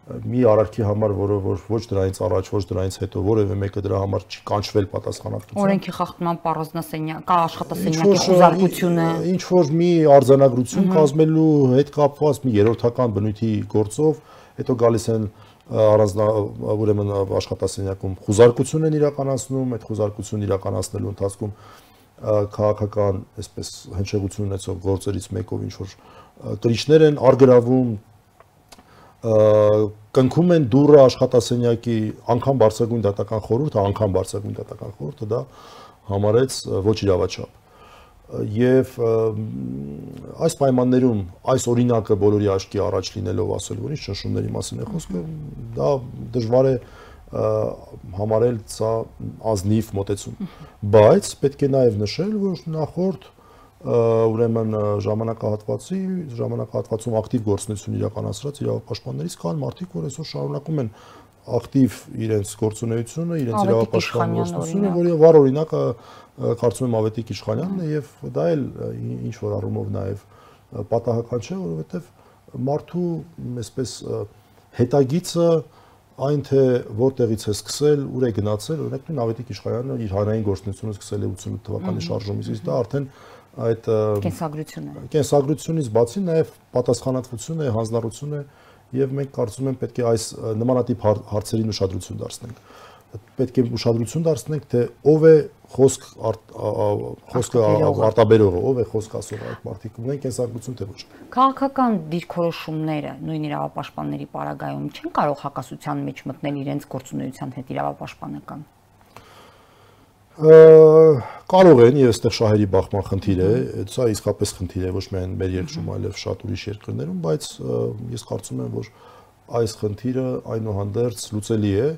մի արարքի համար, որը որ ոչ դրանից առաջ, ոչ դրանից հետո որևէ մեկը դրա համար չի կանչվել պատասխանատվության։ Օրենքի խախտման պարզնասենյակ, կա աշխատասենյակի խոզարկությունը։ Ինչ որ մի արձանագրություն կազմելու հետ կապված մի երրորդական բնույթի գործով, հետո գալիս են առանձնա ուրեմն աշխատասենյակում խոզարկություն են իրականացնում, այդ խոզարկությունն իրականացնելու ընթացքում քաղաքական, այսպես հնչեղություն ունեցող գործերից մեկով ինչ որ կրիչներ են արգրավում կնքում են դուրը աշխատասենյակի անգամ բարձրագույն դատական խորհուրդը, անգամ բարձրագույն դատական խորհուրդը դա համարեց ոչ իրավաչափ եւ այս պայմաններում այս օրինակը բոլորի աչքի առաջ լինելով ասել որ ինչ ճնշումների մասին է խոսքը դա դժվար է համարել սա ազնիվ մոտեցում բայց պետք է նաեւ նշել որ նախորդ ուրեմն ժամանակահատվածի ժամանակահատվածում ակտիվ գործունեություն իրականացրած իրավապաշտպաններից կան մարդիկ, որ այսօր շարունակում են ակտիվ իրենց գործունեությունը, իրենց իրավապաշտպան գործունեությունը, որի վառ օրինակը կարծում եմ Ավետիք Իշխանյանն է եւ դա էլ ինչ որ առումով նաեւ պատահական չէ, որովհետեւ մարդու այսպես հետագիծը այն թե որտեղից է սկսել, ուր է գնացել, օրինակ նույն Ավետիք Իշխանյանը իր հանրային գործունեությունը սկսել է 88 թվականի շարժումից, իսկ դա արդեն այդ կենսագրությունը կենսագրությունից բացի նաև պատասխանատվություն է, հանձնառություն է եւ մենք կարծում եմ պետք է այս նմանատիպ հարցերին ուշադրություն դարձնենք պետք է ուշադրություն դարձնենք թե ով է խոսք խոսքը արտաբերողը, ով է խոսք ասողը այդ մարդիկ ունեն կենսագրություն թե ոչ։ Քաղաքական դիրքորոշումները նույն իրավապաշտպանների պարագայում չեն կարող հակասության մեջ մտնել իրենց գործունեության հետ իրավապաշտպանական կարող են եւ այստեղ շահերի բախման խնդիր է, սա իսկապես խնդիր է ոչ միայն մեր երկրում, այլև շատ ուրիշ երկրներում, բայց ես կարծում եմ, որ այս խնդիրը այնուհանդերձ լուծելի է,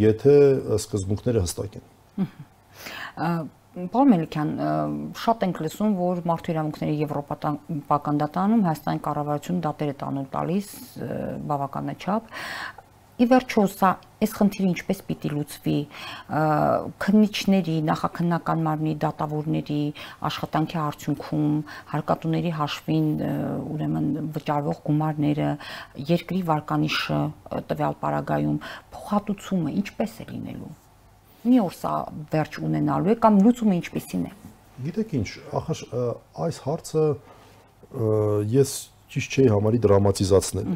եթե սկզբունքները հստակ են։ Պարոն Մելիքյան, շատ ենք լսում, որ մարդու իրավունքների եվրոպական դատարանում Հայաստանի կառավարությունը դատեր է տանուլ տալիս բավականաչափ ի վերջո սա այս խնդիրը ինչպես պիտի լուծվի քննիչների նախաքննական մարմնի դատավորների աշխատանքի արդյունքում հարկատուների հաշվին ուրեմն վճարվող գումարները երկրի վարկանիշը տվյալ պարագայում փոխհատուցումը ինչպես է լինելու մի օր սա վերջ ունենալու է կամ լուծումը ինչպեսին է գիտեք ինչ ախր այս հարցը ես ճիշտ չէի համարի դրամատիզացնել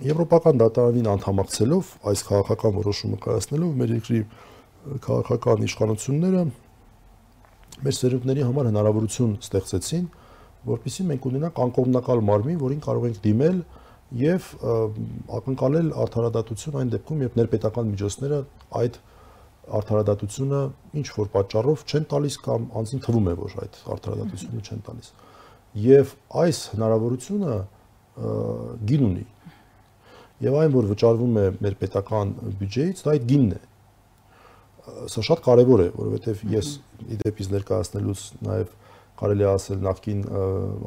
Եվրոպական դատարանին անդամակցելով այս քաղաքական որոշումը կայացնելով մեր երկրի քաղաքական իշխանությունները մեր սերունդների համար հնարավորություն ստեղծեցին, որpիսի մենք ունենանք անկողմնակալ մարմին, որին կարող ենք դիմել եւ ակնկալել արդարադատություն այն դեպքում, երբ ներպետական միջոցները այդ արդարադատությունը ինչ որ պատճառով չեն տալիս կամ անձին թվում է, որ այդ արդարադատությունը չեն տալիս։ Եվ այս հնարավորությունը գին ունի եւ այն որ վճարվում է մեր պետական բյուջեից, դա այդ գինն է։ Սա շատ կարեւոր է, որովհետեւ ես իդեպից ներկայացնելուց նաեւ կարելի է ասել նախկին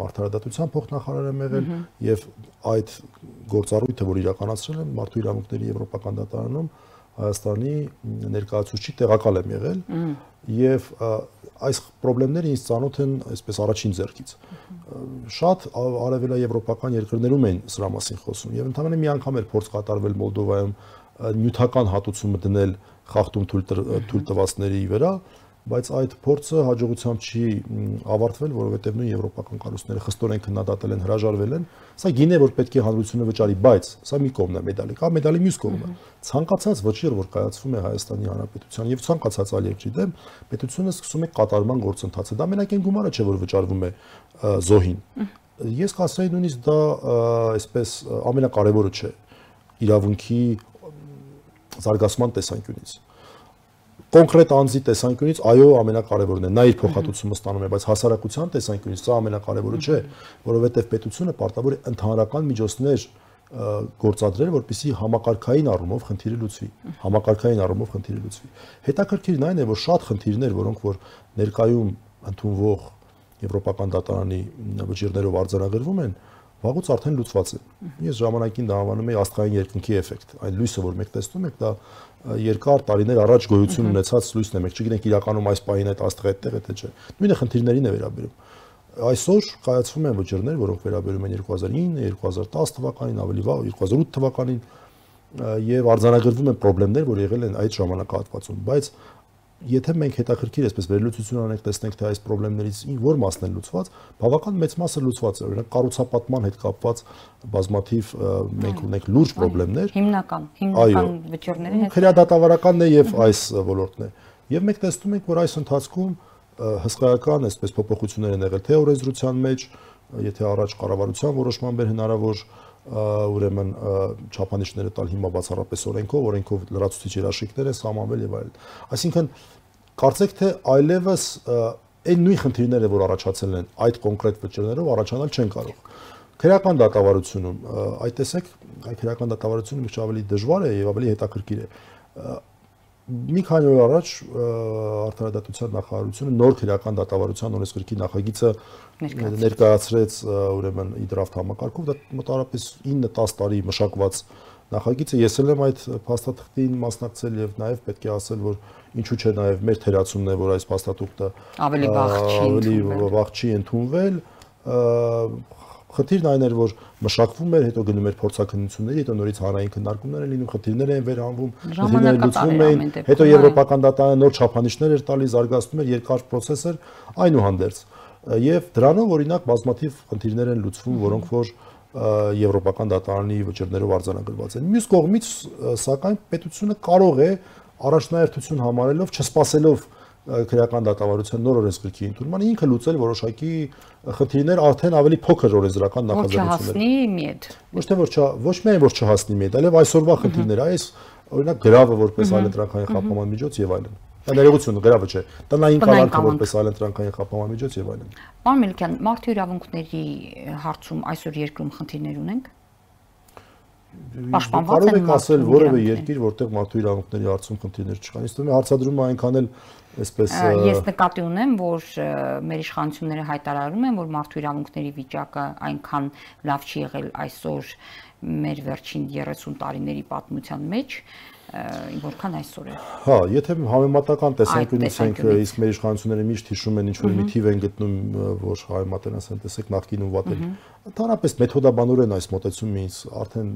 արդարադատության փոխնախարար եմ եղել եւ այդ գործառույթը, որ իրականացրել եմ մարդու իրավունքների եվրոպական դատարանում Հայաստանի ներկայացուցիչի տեղակալ եմ եղել եւ այս խնդիրները ինձ ծանոթ են այսպես առաջին ձեռքից շատ արևելաեվրոպական երկրներում են սրա մասին խոսում եւ ընդհանրապես մի անգամ էր փորձ կատարվել Մոլդովայում նյութական հատուցումը դնել խախտում թույլ տվածների վրա բայց այդ փորձը հաջողությամբ չի ավարտվել, որովհետև նույն եվրոպական կառույցները խստորեն քննադատել են, հրաժարվել են։ Սա գին է, որ պետք է հանրությունը վճարի, բայց սա մի կողմն է մեդալի, կա մեդալի մյուս կողմը։ Ցանկացած վճիռ, որ կայացվում է Հայաստանի Հանրապետության եւ ցանկացած այլ երկրի դեմ, պետությունը սկսում է կատարման գործընթացը։ Դա մենակ այն գումարը չէ, որ վճարվում է զոհին։ Ես կասեի նույնիսկ դա այսպես ամենակարևորը չէ իրավունքի զարգացման տեսանկյունից կոնկրետ անձի տեսանկյունից այո ամենակարևորն է նա իր փոխհատուցումը ստանում է բայց հասարակության տեսանկյունից սա ամենակարևորը չէ որովհետև պետությունը պարտավոր է ընդհանրական միջոցներ գործադրել, որպեսզի համակարգային առումով խնդիրը լուծվի։ Համակարգային առումով խնդիրը լուծվի։ Հետաքրքիրն այն է, որ շատ խնդիրներ, որոնք որ ներկայում ընդունվող Եվրոպական դատարանի վճիրներով արձանագրվում են, վաղուց արդեն լուծված է։ Ես ժամանակին դա անվանում եի աստղային երկնքի էֆեկտ։ Այն լույսը, որ մենք տեսնում ենք, դա երկար տարիներ առաջ գոյություն ունեցած լույսն է, մենք չգիտենք իրականում այս պահին այդ աստղը այդտեղ է թե չէ։ Նույնը խնդիրներին է վերաբերում։ այսօր կայացվում են վճռներ, որոնք վերաբերում են 2009, 2010 թվականին, ավելի վաղ 2008 թվականին եւ արձանագրվում են խնդիրներ, որ եղել են այդ ժամանակահատվածում, բայց եթե մենք հետաքրքիր այսպես վերլուծություն անենք, տեսնենք թե այս խնդիրներից որ մասն են լուծված, բավական մեծ մասը լուծված է։ Օրինակ կառուցապատման հետ կապված բազմաթիվ մենք ունենք լուրջ խնդիրներ։ Հիմնական, հիմնական վճիռների հետ։ Քրեադատավարականն է եւ այս ոլորտն է։ Եվ մենք տեսնում ենք, որ այս ընթացքում հսկայական այսպես փոփոխություններ են եղել թե օրենսդրության մեջ, եթե առաջ կառավարության որոշման բեր հնարավոր ուրեմն չափանիշները տալ հիմա բացառապես օրենքով, օրենքով լրացուցիչ երաշխիքներ են սահմանվել եւ այլն։ Այսինքն կարծեք թե այլևս այն նույն խնդիրները, որ առաջացել են այդ կոնկրետ վճռներով, առաջանալ չեն կարող։ Քրեական դատավարությունում այդ տեսեք, այդ քրեական դատավարությունը մի ավելի դժվար է եւ ավելի հետաքրքիր է մի քանի օր առաջ արտարադատության նախարարությունը նոր քրեական դատավարության օրենսգրքի նախագիծը ներկայացրեց ուրեմն իդրաֆտ համակարգով դա մոտավորապես 9-10 տարի մշակված նախագիծը ես էլ եմ այդ փաստաթղթին մասնակցել եւ նաեւ պետք է ասել որ ինչու՞ չէ նաեւ մեր թերացումն է որ այս փաստաթուղթը ավելի վաղ չի ավելի վաղ չի ընդունվել Խնդիրն այն էր, որ մշակվում էր, հետո գնում էր փորձակնությունների, հետո նորից հանրային քննարկումներ են լինում, խնդիրներ են վերանվում, խնդիրները լուծվում էին, հետո եվրոպական դատարանը նոր չափանիշներ էր տալիս, զարգացնում էր երկար process էր, այնուհանդերձ։ Եվ դրանով օրինակ բազմաթիվ խնդիրներ են լուծվում, որոնք որ եվրոպական դատարանի վճռներով արձանագրված են։ Մյուս կողմից, սակայն պետությունը կարող է առաջնահերթություն համարելով, չսպասելով քրեական դատավարության նոր օրենսգրքի ընդունման ինքը լուծել որոշակի խնդիրներ արդեն ավելի փոքր օրենսդրական նախաձեռնություններ։ Ոչ թե որ ոչ միայն որ չհասնի միդ, այլև այսօրվա խնդիրներ, այս օրինակ գրավը որպես այլընտրանքային խափման միջոց եւ այլն։ Դա ներողություն, գրավը չէ։ Տնային կալանքը որպես այլընտրանքային խափման միջոց եւ այլն։ Պարոն Մելիքյան, մարդու իրավունքների հարցում այսօր երկրում խնդիրներ ունենք պաշտպանված են։ ասել որևէ երկիր, որտեղ մարդու իրավունքների հարցում խնդիրներ չկան։ Իսկ դու հարցադրումը այնքան էլ այսպես ես նկատի ունեմ, որ մեր իշխանությունները հայտարարում են, որ մարդու իրավունքների վիճակը այնքան լավ չի եղել այսօր մեր վերջին 30 տարիների պատմության մեջ, որքան այսօր է։ Հա, եթե համեմատական տեսանկյունից ենք, իսկ մեր իշխանությունները միշտ հիշում են ինչ որ մի թիվ են գտնում, որ համեմատեն ասեն, տեսեք նախկինում վատ էր։ Ընդհանրապես մեթոդաբանորեն այս մոտեցումը ինձ արդեն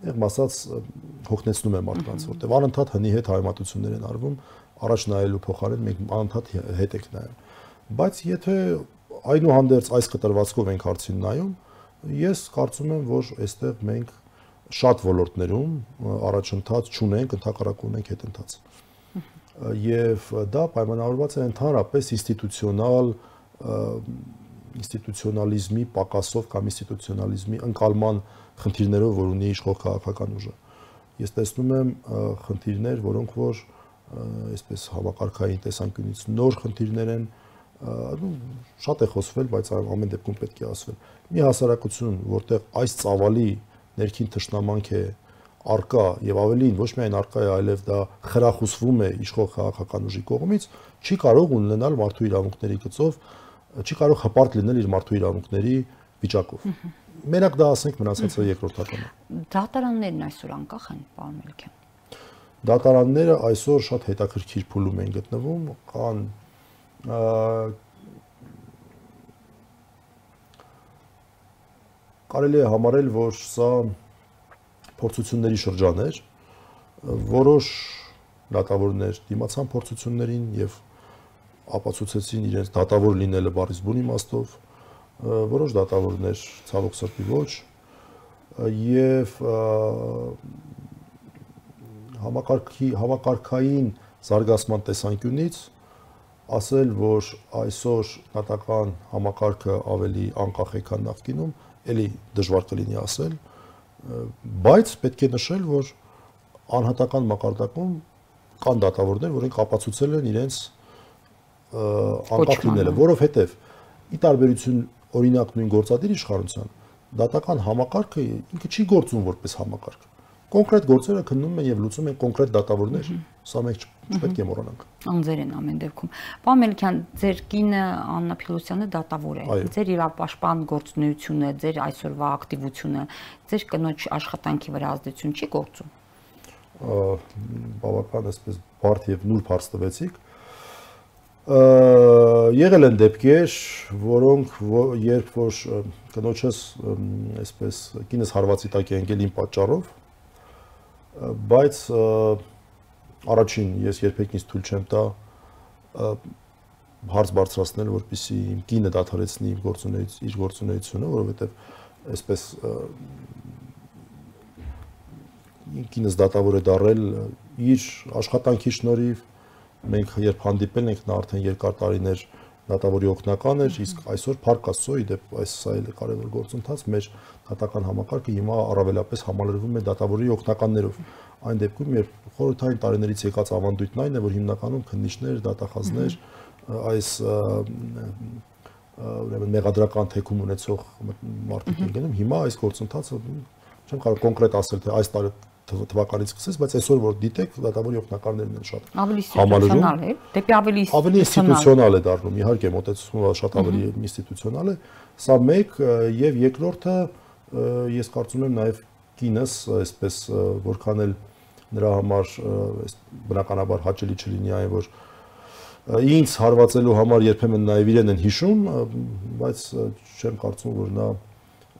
եղմ ասած հոգնեցնում է մարդկանց, որտեղ անընդհատ հնի հետ հայմատություններ են արվում, առաջ նայելու փոխարեն մենք անընդհատ հետ ենք նայում։ Բայց եթե այնուհանդերձ այս կտրվածքով ենք հարցին նայում, ես կարծում եմ, որ այստեղ մենք շատ ոլորտներում առաջընթաց չունենք, ընդհակառակ ունենք հետընթաց։ Եվ դա պայմանավորված է ընդհանրապես ինստիտուցիոնալ ինստիտուցիոնալիզմի պակասով կամ ինստիտուցիոնալիզմի ընկալման խնդիրներով, որ ունի իշխող քաղաքական ուժը։ Ես տեսնում եմ խնդիրներ, որոնք որ այսպես համակարգային տեսանկյունից նոր խնդիրներ են, շատ է խոսվել, բայց ամեն դեպքում պետք է ասվել։ Մի հասարակություն, որտեղ այս ծավալի ներքին թշնամանք է արկա եւ ավելին ոչ միայն արկա է, այլև դա խրախուսվում է իշխող քաղաքական ուժի կողմից, չի կարող ունենալ մարդու իրավունքների գծով, չի կարող հպարտ լինել իր մարդու իրավունքների վիճակով։ Մենակ դա ասենք մնացածը երկրորդականը։ Դատարաններն այսօր անկախ են, պարոն Մելիքյան։ Դատարանները այսօր շատ հետաքրքիր փուլում են գտնվում, կան կարելի է համարել, որ սա փորձությունների շրջան էր, որոշ դատավորներ դիմացան փորձություններին եւ ապացուցեցին իրենց դատավոր լինելը բարիս բուն իմաստով, որոշ դատավորներ ցավոք սրտի ոչ եւ համակարգի համակարգային զարգացման տեսանկյունից ասել, որ այսօր նատական համակարգը ավելի անկախ է, քան նախկինում, էլի դժվար կլինի ասել, բայց պետք է նշել, որ անհատական մակարդակում կան դատավորներ, որոնք ապացուցել են իրենց անկախ լինելը, որովհետև ի տարբերություն օրինակ նույն գործադիր իշխանության դատական համակարգը ինքը չի գործում որպես համակարգ կոնկրետ գործերը քննում են եւ լուծում են կոնկրետ դատավորներ։ Սա մենք չպետք է մոռանանք։ Անձեր են ամեն դեպքում։ Պարոն Մելիքյան, ձեր կինը Աննա Փիլոսյանը դատավոր է։ Ձեր իրապաշտպան գործունեությունը, ձեր այսօրվա ակտիվությունը, ձեր կնոջ աշխատանքի վրա ազդեցություն չի գործում։ Բավական այսպես բարդ եւ նուրբ հարց տվեցիք։ եղել են դեպքեր, որոնք երբ որ կնոջս այսպես կինս հարվածի տակ է ընկել իմ պատճառով, բայց առաջին ես երբեք ինձ թույլ չեմ տա հարց բարձրացնել, որպեսզի իմ կինը դադարեցնի իր գործունեությունը, իր գործունեությունը, որովհետև այսպես կինս դատավոր է դարել իր աշխատանքի շնորհիվ մենք երբ հանդիպել ենք նա արդեն երկար տարիներ դատավորի օգնական էր, իսկ այսօր Փարք Աստծո իդեպ այս սա էլ կարևոր գործընթաց մեր դատական համակարգը հիմա առավելապես համալրվում է դատավորի օգնականներով։ Այն դեպքում, երբ խորհրդային տարիներից եկած ավանդույթն այն է, որ հիմնականում քննիչներ, դատախազներ այս ուրեմն մեղադրական թեկում ունեցող մարդիկ են գնում, հիմա այս գործընթացը չեմ կարող կոնկրետ ասել թե այս տարի թվականից սկսես, բայց այսօր որ դիտեք, դատավորի օգնականներն են շատ ավելի ինստիտուցիոնալ է, դեպի ավելի ավելի ինստիտուցիոնալ է դառնում, իհարկե մոտեցումը շատ ավելի ինստիտուցիոնալ է։ Սա մեկ եւ երկրորդը ես կարծում եմ նաեւ կինս այսպես որքան էլ նրա համար այս բնականաբար հաճելի չլինի այն որ ինձ հարվածելու համար երբեմն նաև իրեն են հիշում, բայց չեմ կարծում որ նա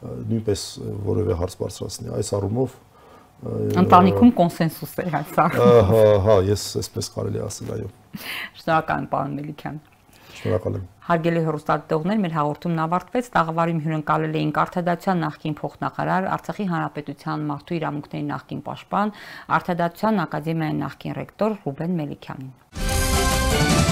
նույնպես որևէ հարց բարձրացնի։ Այս առումով Ընտանիքում կոնսենսուս է հա։ Ահա, հա, ես այսպես կարելի ասել, այո։ Շնորհակալ եմ, պարոն Մելիքյան։ Շնորհակալ եմ։ Հարգելի հեռուստադիտողներ, մեր հաղորդումն ավարտվեց։ Տաղավարում հյուրընկալել էինք Արտադատության նախկին փոխնախարար, Արցախի Հանրապետության մարդու իրավունքների նախկին պաշտպան, Արտադատության ակադեմիայի նախկին ռեկտոր Ռուբեն Մելիքյանին։